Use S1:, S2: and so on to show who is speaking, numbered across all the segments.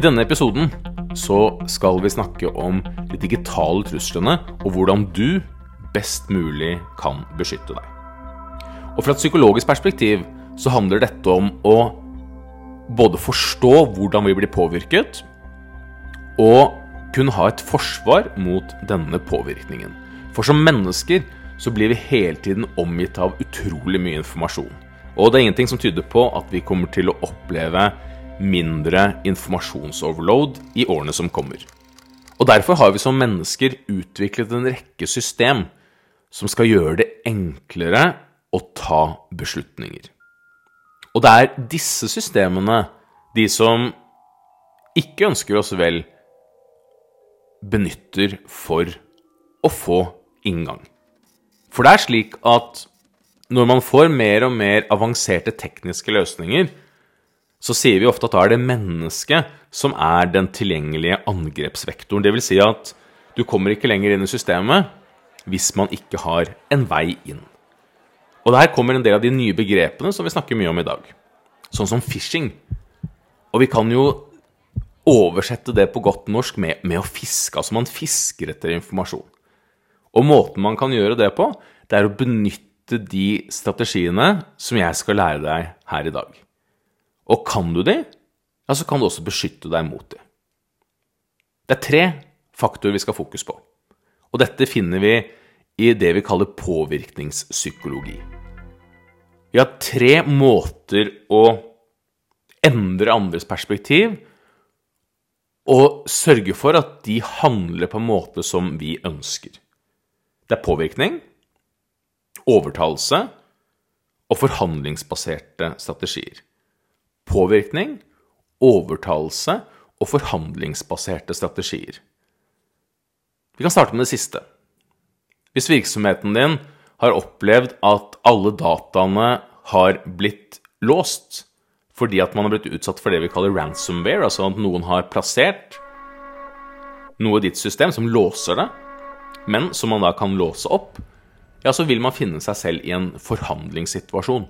S1: I denne episoden så skal vi snakke om de digitale truslene og hvordan du best mulig kan beskytte deg. Og fra et psykologisk perspektiv så handler dette om å både forstå hvordan vi blir påvirket, og kunne ha et forsvar mot denne påvirkningen. For som mennesker så blir vi hele tiden omgitt av utrolig mye informasjon. Og det er ingenting som tyder på at vi kommer til å oppleve mindre informasjonsoverload i årene som kommer. Og Derfor har vi som mennesker utviklet en rekke system som skal gjøre det enklere å ta beslutninger. Og det er disse systemene, de som ikke ønsker oss vel, benytter for å få inngang. For det er slik at når man får mer og mer avanserte tekniske løsninger, så sier vi ofte at da er det mennesket som er den tilgjengelige angrepsvektoren. Vil si at du kommer ikke lenger inn i systemet hvis man ikke har en vei inn. Og der kommer en del av de nye begrepene som vi snakker mye om i dag. Sånn som phishing. Og vi kan jo oversette det på godt norsk med, med å fiske. Altså man fisker etter informasjon. Og måten man kan gjøre det på, det er å benytte de strategiene som jeg skal lære deg her i dag. Og kan du de, ja, så kan du også beskytte deg mot de. Det er tre faktorer vi skal fokus på. Og dette finner vi i det vi kaller påvirkningspsykologi. Vi har tre måter å endre andres perspektiv og sørge for at de handler på en måte som vi ønsker. Det er påvirkning, overtalelse og forhandlingsbaserte strategier. Påvirkning, overtalelse og forhandlingsbaserte strategier. Vi kan starte med det siste. Hvis virksomheten din har opplevd at alle dataene har blitt låst fordi at man har blitt utsatt for det vi kaller ransomware, altså at noen har plassert noe i ditt system som låser det, men som man da kan låse opp, ja, så vil man finne seg selv i en forhandlingssituasjon.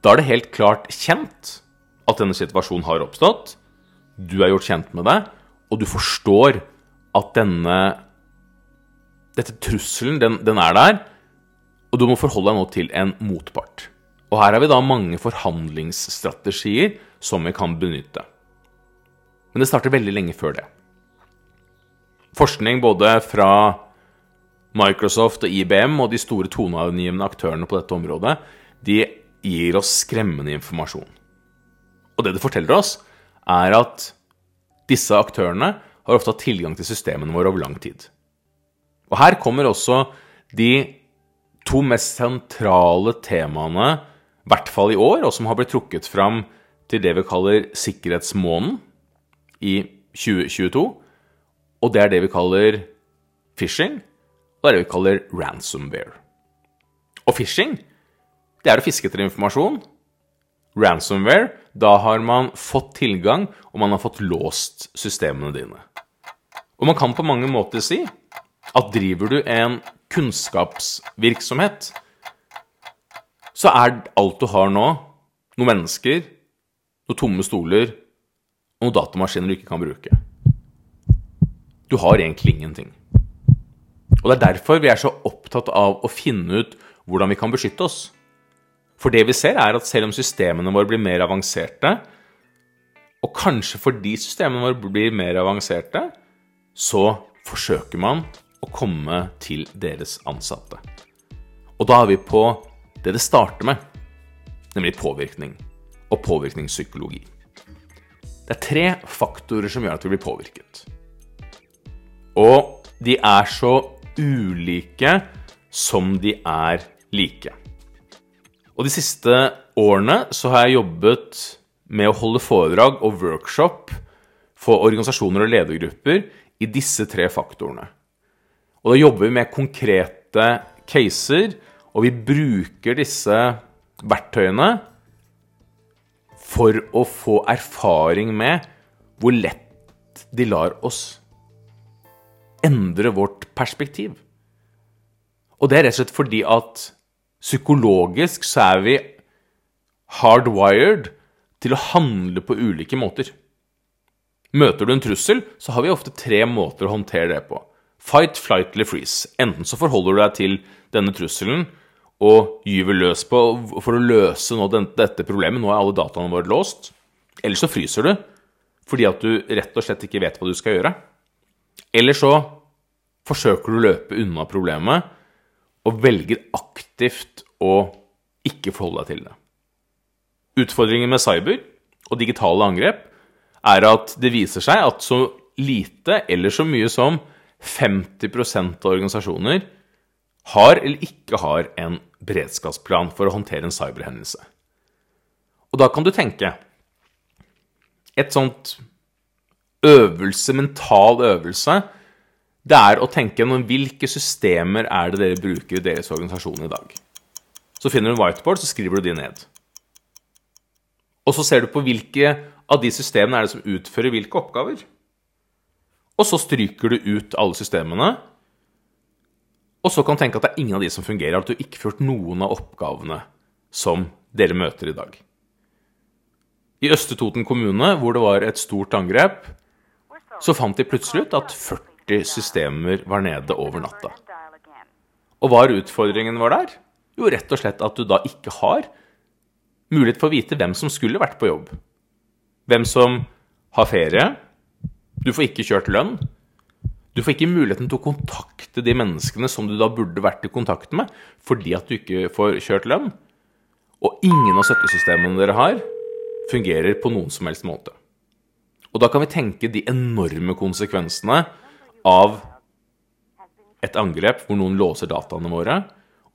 S1: Da er det helt klart kjent at denne situasjonen har oppstått, du er gjort kjent med det, og du forstår at denne dette trusselen, den, den, er der, og du må forholde deg nå til en motpart. Og her har vi da mange forhandlingsstrategier som vi kan benytte. Men det starter veldig lenge før det. Forskning både fra Microsoft og IBM og de store toneangivende aktørene på dette området, de gir oss skremmende informasjon. Og det det forteller oss, er at disse aktørene har ofte hatt tilgang til systemene våre over lang tid. Og her kommer også de to mest sentrale temaene, i hvert fall i år, og som har blitt trukket fram til det vi kaller sikkerhetsmåneden i 2022. Og det er det vi kaller phishing, og det er det vi kaller ransomware. Og phishing, det er å fiske etter informasjon. Ransomware, da har man fått tilgang, og man har fått låst systemene dine. Og man kan på mange måter si at driver du en kunnskapsvirksomhet, så er alt du har nå, noen mennesker, noen tomme stoler og noen datamaskiner du ikke kan bruke. Du har egentlig ingenting. Og det er derfor vi er så opptatt av å finne ut hvordan vi kan beskytte oss. For det vi ser, er at selv om systemene våre blir mer avanserte, og kanskje fordi systemene våre blir mer avanserte, så forsøker man å komme til deres ansatte. Og da er vi på det det starter med, nemlig påvirkning og påvirkningspsykologi. Det er tre faktorer som gjør at vi blir påvirket. Og de er så ulike som de er like. Og de siste årene så har jeg jobbet med å holde foredrag og workshop for organisasjoner og ledergrupper i disse tre faktorene. Og da jobber vi med konkrete caser, og vi bruker disse verktøyene for å få erfaring med hvor lett de lar oss endre vårt perspektiv. Og det er rett og slett fordi at psykologisk så er vi hardwired til å handle på ulike måter. Møter du en trussel, så har vi ofte tre måter å håndtere det på. Fight, flight eller freeze. Enten så forholder du deg til denne trusselen og gyver løs på for å løse nå dette problemet. Nå er alle dataene våre låst. Eller så fryser du fordi at du rett og slett ikke vet hva du skal gjøre. Eller så forsøker du å løpe unna problemet og velger aktivt å ikke forholde deg til det. Utfordringen med cyber og digitale angrep er at det viser seg at så lite eller så mye som 50% av organisasjoner har eller ikke har en beredskapsplan for å håndtere en cyberhendelse. Og da kan du tenke Et sånt øvelse, mental øvelse, det er å tenke gjennom hvilke systemer er det dere bruker i deres organisasjon i dag. Så finner du en whiteboard, så skriver du de ned. Og så ser du på hvilke av de systemene er det som utfører hvilke oppgaver. Og så stryker du ut alle systemene og så kan du tenke at det er ingen av de som fungerer, at du ikke ført noen av oppgavene som dere møter i dag. I Østre Toten kommune, hvor det var et stort angrep, så fant de plutselig ut at 40 systemer var nede over natta. Og hva er utfordringen vår der? Jo, rett og slett at du da ikke har mulighet for å vite hvem som skulle vært på jobb. Hvem som har ferie. Du får ikke kjørt lønn. Du får ikke muligheten til å kontakte de menneskene som du da burde vært i kontakt med, fordi at du ikke får kjørt lønn. Og ingen av støttesystemene dere har, fungerer på noen som helst måte. Og da kan vi tenke de enorme konsekvensene av et angrep hvor noen låser dataene våre,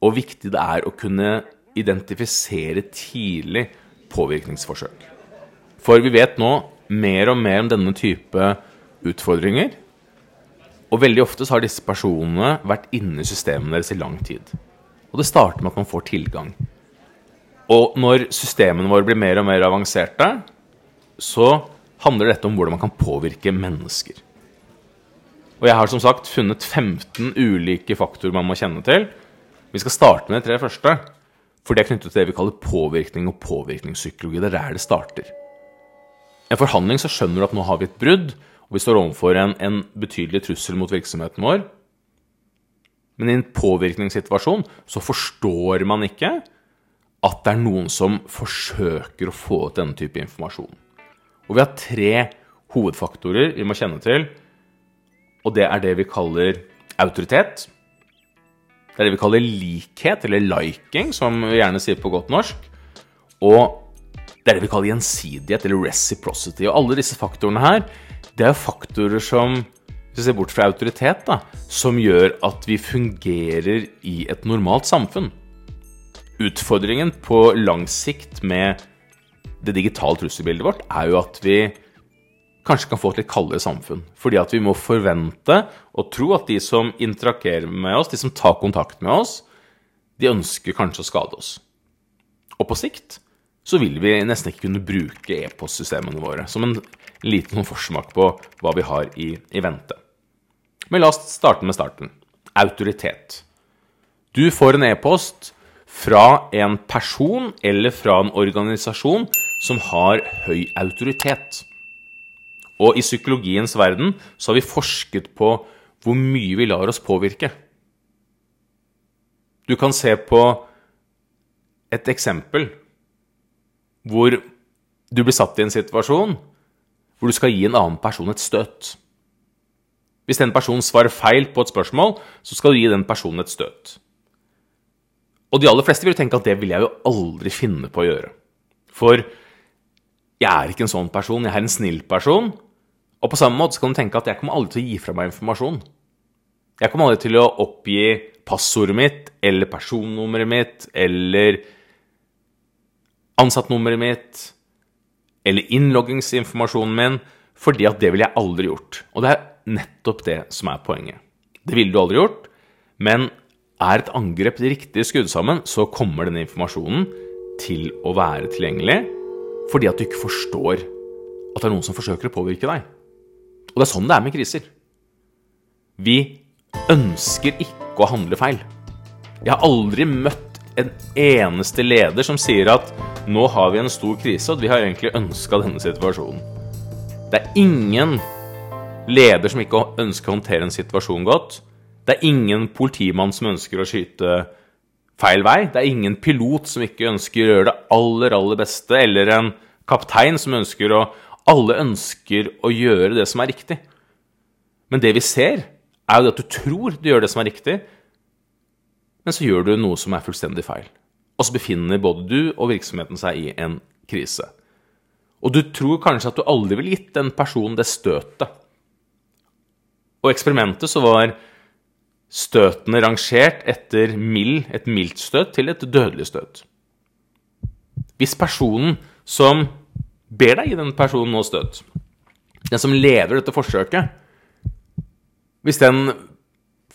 S1: og viktig det er å kunne identifisere tidlig påvirkningsforsøk. For vi vet nå mer og mer om denne type utfordringer. Og veldig ofte så har disse personene vært inne i systemene deres i lang tid. Og det starter med at man får tilgang. Og når systemene våre blir mer og mer avanserte, så handler dette om hvordan man kan påvirke mennesker. Og jeg har som sagt funnet 15 ulike faktorer man må kjenne til. Vi skal starte med de tre første, for det er knyttet til det vi kaller påvirkning og påvirkningspsykologi. Det er der det starter. I en forhandling så skjønner du at nå har vi et brudd, og vi står overfor en, en betydelig trussel mot virksomheten vår. Men i en påvirkningssituasjon så forstår man ikke at det er noen som forsøker å få ut denne type informasjon. Og vi har tre hovedfaktorer vi må kjenne til, og det er det vi kaller autoritet. Det er det vi kaller likhet, eller liking, som vi gjerne sier på godt norsk. Og det er det vi kaller gjensidighet, eller reciprocity. Og alle disse faktorene her det er faktorer som hvis vi ser bort fra autoritet, da, som gjør at vi fungerer i et normalt samfunn. Utfordringen på lang sikt med det digitale trusselbildet vårt er jo at vi kanskje kan få et litt kaldere samfunn. Fordi at vi må forvente og tro at de som interagerer med oss, de som tar kontakt med oss, de ønsker kanskje å skade oss. Og på sikt så vil vi nesten ikke kunne bruke e-postsystemene våre. Som en liten forsmak på hva vi har i, i vente. Men la oss starte med starten. Autoritet. Du får en e-post fra en person eller fra en organisasjon som har høy autoritet. Og i psykologiens verden så har vi forsket på hvor mye vi lar oss påvirke. Du kan se på et eksempel hvor du blir satt i en situasjon hvor du skal gi en annen person et støt. Hvis den personen svarer feil på et spørsmål, så skal du gi den personen et støt. Og de aller fleste vil tenke at det vil jeg jo aldri finne på å gjøre. For jeg er ikke en sånn person, jeg er en snill person. Og på samme måte så kan du tenke at jeg kommer aldri til å gi fra meg informasjon. Jeg kommer aldri til å oppgi passordet mitt eller personnummeret mitt eller ansattnummeret mitt eller innloggingsinformasjonen min, fordi at det ville jeg aldri gjort. Og det er nettopp det som er poenget. Det ville du aldri gjort, men er et angrep riktig skrudd sammen, så kommer denne informasjonen til å være tilgjengelig fordi at du ikke forstår at det er noen som forsøker å påvirke deg. Og det er sånn det er med kriser. Vi ønsker ikke å handle feil. Jeg har aldri møtt en eneste leder som sier at nå har vi en stor krise, og vi har egentlig ønska denne situasjonen. Det er ingen leder som ikke ønsker å håndtere en situasjon godt. Det er ingen politimann som ønsker å skyte feil vei. Det er ingen pilot som ikke ønsker å gjøre det aller, aller beste, eller en kaptein som ønsker å Alle ønsker å gjøre det som er riktig. Men det vi ser, er jo at du tror du gjør det som er riktig, men så gjør du noe som er fullstendig feil. Og så befinner både du og virksomheten seg i en krise. Og du tror kanskje at du aldri ville gitt den personen det støtet. Og eksperimentet så var støtene rangert etter mild, et mildt støt til et dødelig støt. Hvis personen som ber deg gi den personen nå støt, den som leder dette forsøket, hvis den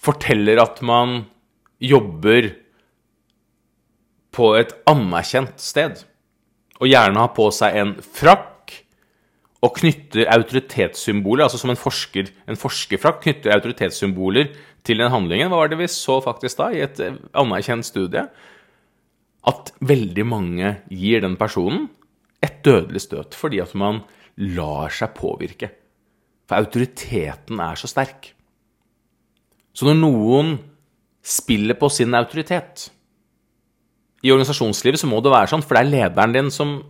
S1: forteller at man jobber på et anerkjent sted, og gjerne har på seg en frakk og knytter autoritetssymboler, altså som en forsker, en forskerfrakk knytter autoritetssymboler til den handlingen. Hva var det vi så faktisk da, i et anerkjent studie? At veldig mange gir den personen et dødelig støt fordi at man lar seg påvirke. For autoriteten er så sterk. Så når noen spiller på sin autoritet i organisasjonslivet, så må det være sånn, for det er lederen din som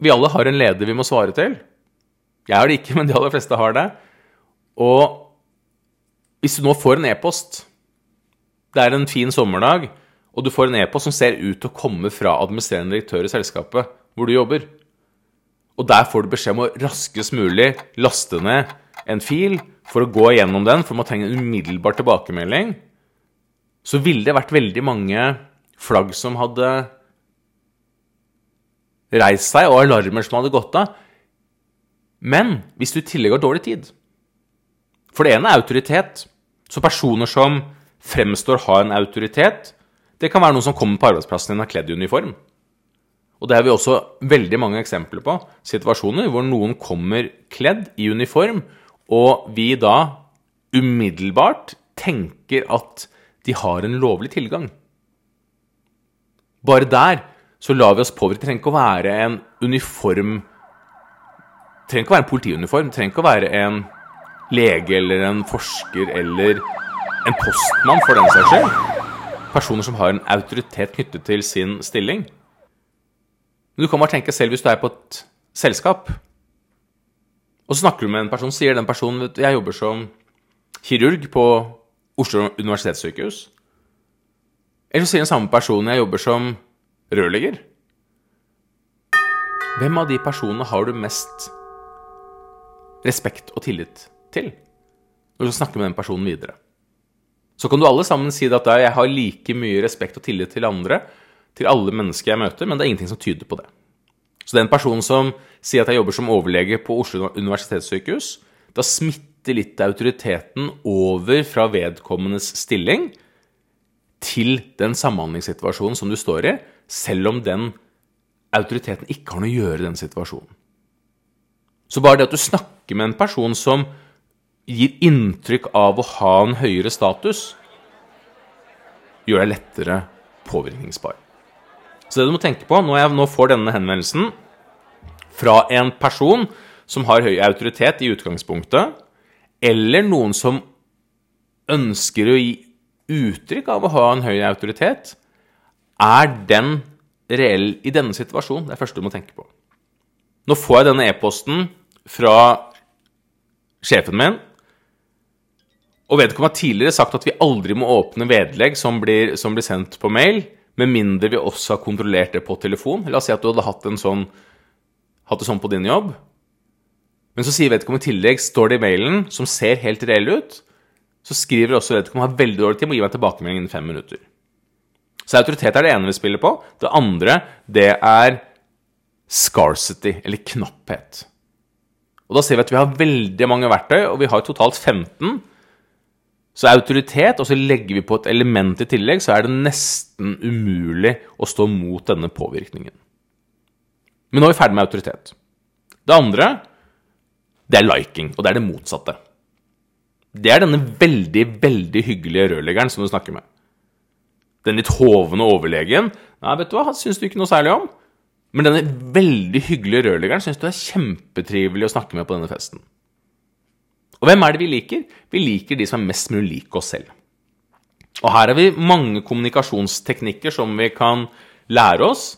S1: Vi alle har en leder vi må svare til. Jeg har det ikke, men de aller fleste har det. Og hvis du nå får en e-post Det er en fin sommerdag, og du får en e-post som ser ut til å komme fra administrerende direktør i selskapet hvor du jobber, og der får du beskjed om å raskest mulig laste ned en fil for å gå gjennom den, for man trenger en umiddelbar tilbakemelding, så ville det vært veldig mange flagg som hadde reist seg, og alarmer som hadde gått av. Men hvis du i tillegg har dårlig tid For det ene er autoritet. Så personer som fremstår ha en autoritet, det kan være noen som kommer på arbeidsplassen din og har kledd i uniform. Og det har vi også veldig mange eksempler på. Situasjoner hvor noen kommer kledd i uniform, og vi da umiddelbart tenker at de har en lovlig tilgang. Bare der så lar vi oss påvirke. Det trenger ikke å være en uniform trenger ikke å være en politiuniform. Trenger ikke å være en lege eller en forsker eller en postmann, for den saks skyld. Personer som har en autoritet knyttet til sin stilling. Men du kan bare tenke selv hvis du er på et selskap, og så snakker du med en person, sier den personen at jeg jobber som kirurg på Oslo universitetssykehus. Eller så sier den samme personen jeg jobber som rørlegger. Hvem av de personene har du mest respekt og tillit til når du snakker med den personen videre? Så kan du alle sammen si at jeg har like mye respekt og tillit til andre, til alle mennesker jeg møter, men det er ingenting som tyder på det. Så den personen som sier at jeg jobber som overlege på Oslo universitetssykehus, da smitter litt autoriteten over fra vedkommendes stilling til den samhandlingssituasjonen som du står i, selv om den autoriteten ikke har noe å gjøre i den situasjonen. Så bare det at du snakker med en person som gir inntrykk av å ha en høyere status, gjør deg lettere påvirkningsbar. Så det du må tenke på når jeg nå får denne henvendelsen fra en person som har høy autoritet i utgangspunktet, eller noen som ønsker å gi uttrykk av å ha en høy autoritet, er den reell i denne situasjonen? Det er det første du må tenke på. Nå får jeg denne e-posten fra sjefen min, og vedkommende har tidligere sagt at vi aldri må åpne vedlegg som blir, som blir, sendt på mail, med mindre vi også har kontrollert det på telefon. La oss si at du hadde hatt, sånn, hatt det sånn på din jobb. Men så sier vedkommende i tillegg, står det i mailen, som ser helt reell ut, så skriver også vedkommende har veldig dårlig tid, må gi meg tilbakemelding innen fem minutter. Så autoritet er det ene vi spiller på. Det andre, det er scarcity, eller knapphet. Og da ser vi at vi har veldig mange verktøy, og vi har totalt 15. Så autoritet, og så legger vi på et element i tillegg, så er det nesten umulig å stå mot denne påvirkningen. Men nå er vi ferdig med autoritet. Det andre, det er liking, og det er det motsatte. Det er denne veldig, veldig hyggelige rørleggeren som du snakker med den litt hovne overlegen Nei, vet du hva, han syns du ikke noe særlig om. Men denne veldig hyggelige rørleggeren syns du er kjempetrivelig å snakke med på denne festen. Og hvem er det vi liker? Vi liker de som er mest mulig lik oss selv. Og her har vi mange kommunikasjonsteknikker som vi kan lære oss,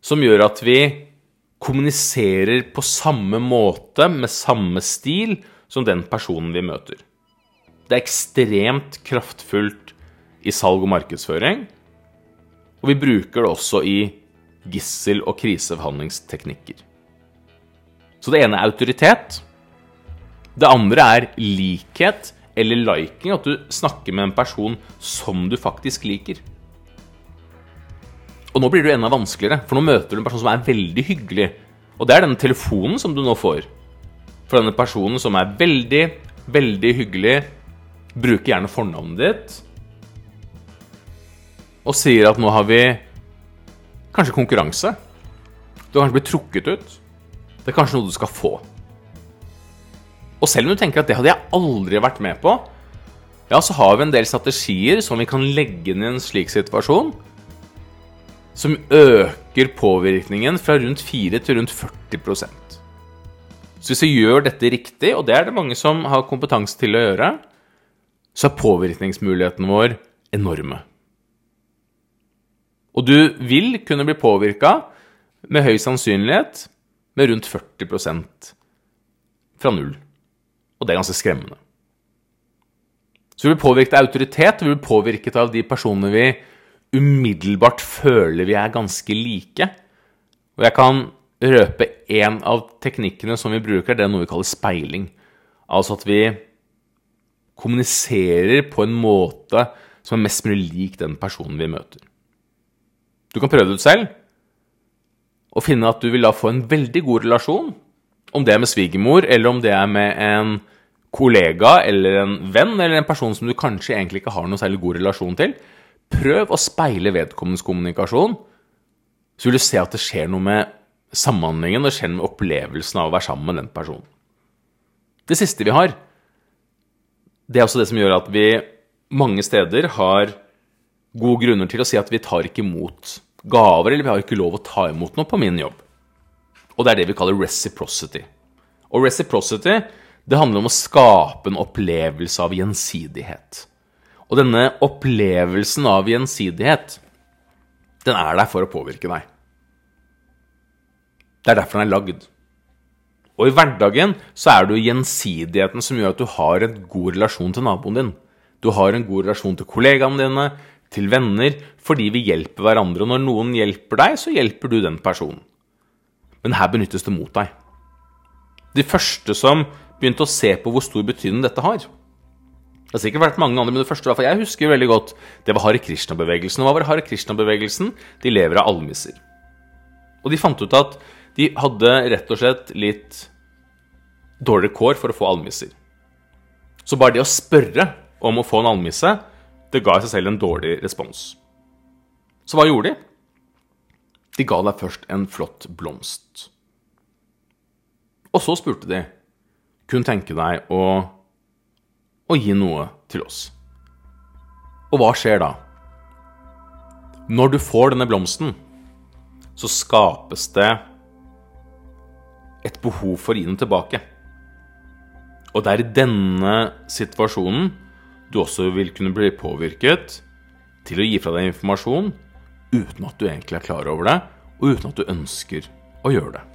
S1: som gjør at vi kommuniserer på samme måte, med samme stil, som den personen vi møter. Det er ekstremt kraftfullt i salg og markedsføring. Og vi bruker det også i gissel- og kriseforhandlingsteknikker. Så det ene er autoritet. Det andre er likhet eller liking, at du snakker med en person som du faktisk liker. Og nå blir det jo enda vanskeligere, for nå møter du en person som er veldig hyggelig. Og det er denne telefonen som du nå får. For denne personen som er veldig, veldig hyggelig, bruker gjerne fornavnet ditt og sier at nå har vi kanskje konkurranse. Du har kanskje blitt trukket ut. Det er kanskje noe du skal få. Og selv om du tenker at det hadde jeg aldri vært med på, ja, så har vi en del strategier som vi kan legge inn i en slik situasjon, som øker påvirkningen fra rundt 4 til rundt 40% Så hvis vi gjør dette riktig, og det er det mange som har kompetanse til å gjøre, så er påvirkningsmuligheten vår enorme. Og du vil kunne bli påvirka med høy sannsynlighet med rundt 40% fra null. Og det er ganske skremmende. Så vi blir påvirket av autoritet, vi blir påvirket av de personene vi umiddelbart føler vi er ganske like. Og jeg kan røpe én av teknikkene som vi bruker, det er noe vi kaller speiling. Altså at vi kommuniserer på en måte som er mest mulig lik den personen vi møter. Du kan prøve det ut selv og finne at du vil da få en veldig god relasjon, om det er med svigermor, eller om det er med en kollega eller en venn eller en person som du kanskje egentlig ikke har noe særlig god relasjon til. Prøv å speile vedkommendes kommunikasjon, så vil du se at det skjer noe med samhandlingen, det skjer noe med opplevelsen av å være sammen med den personen. Det siste vi har, det er også det som gjør at vi mange steder har gode grunner til å si at vi tar ikke imot gaver, eller vi har ikke lov å ta imot noe på min jobb. Og det er det vi kaller reciprocity. Og reciprocity det handler om å skape en opplevelse av gjensidighet. Og denne opplevelsen av gjensidighet, den er der for å påvirke deg. Det er derfor den er lagd. Og i hverdagen så er det jo gjensidigheten som gjør at du har en god relasjon til naboen din. Du har en god relasjon til kollegaene dine, til venner, fordi vi hjelper hverandre. Og når noen hjelper deg, så hjelper du den personen. Men her benyttes det mot deg. De første som begynte å se på hvor stor betydning dette har Det har sikkert vært mange andre, men det første jeg husker veldig godt, det var Hare Krishna-bevegelsen. Hva var Hare Krishna-bevegelsen? De lever av almisser. Og de fant ut at de hadde rett og slett litt dårligere kår for å få almisser. Så bare det å spørre om å få en almisse det ga seg selv en dårlig respons. Så hva gjorde de? De ga deg først en flott blomst. Og så spurte de Kun tenke deg å, å gi noe til oss. Og hva skjer da? Når du får denne blomsten, så skapes det et behov for å gi den tilbake. Og det er i denne situasjonen du også vil kunne bli påvirket til å gi fra deg informasjon uten at du egentlig er klar over det, og uten at du ønsker å gjøre det.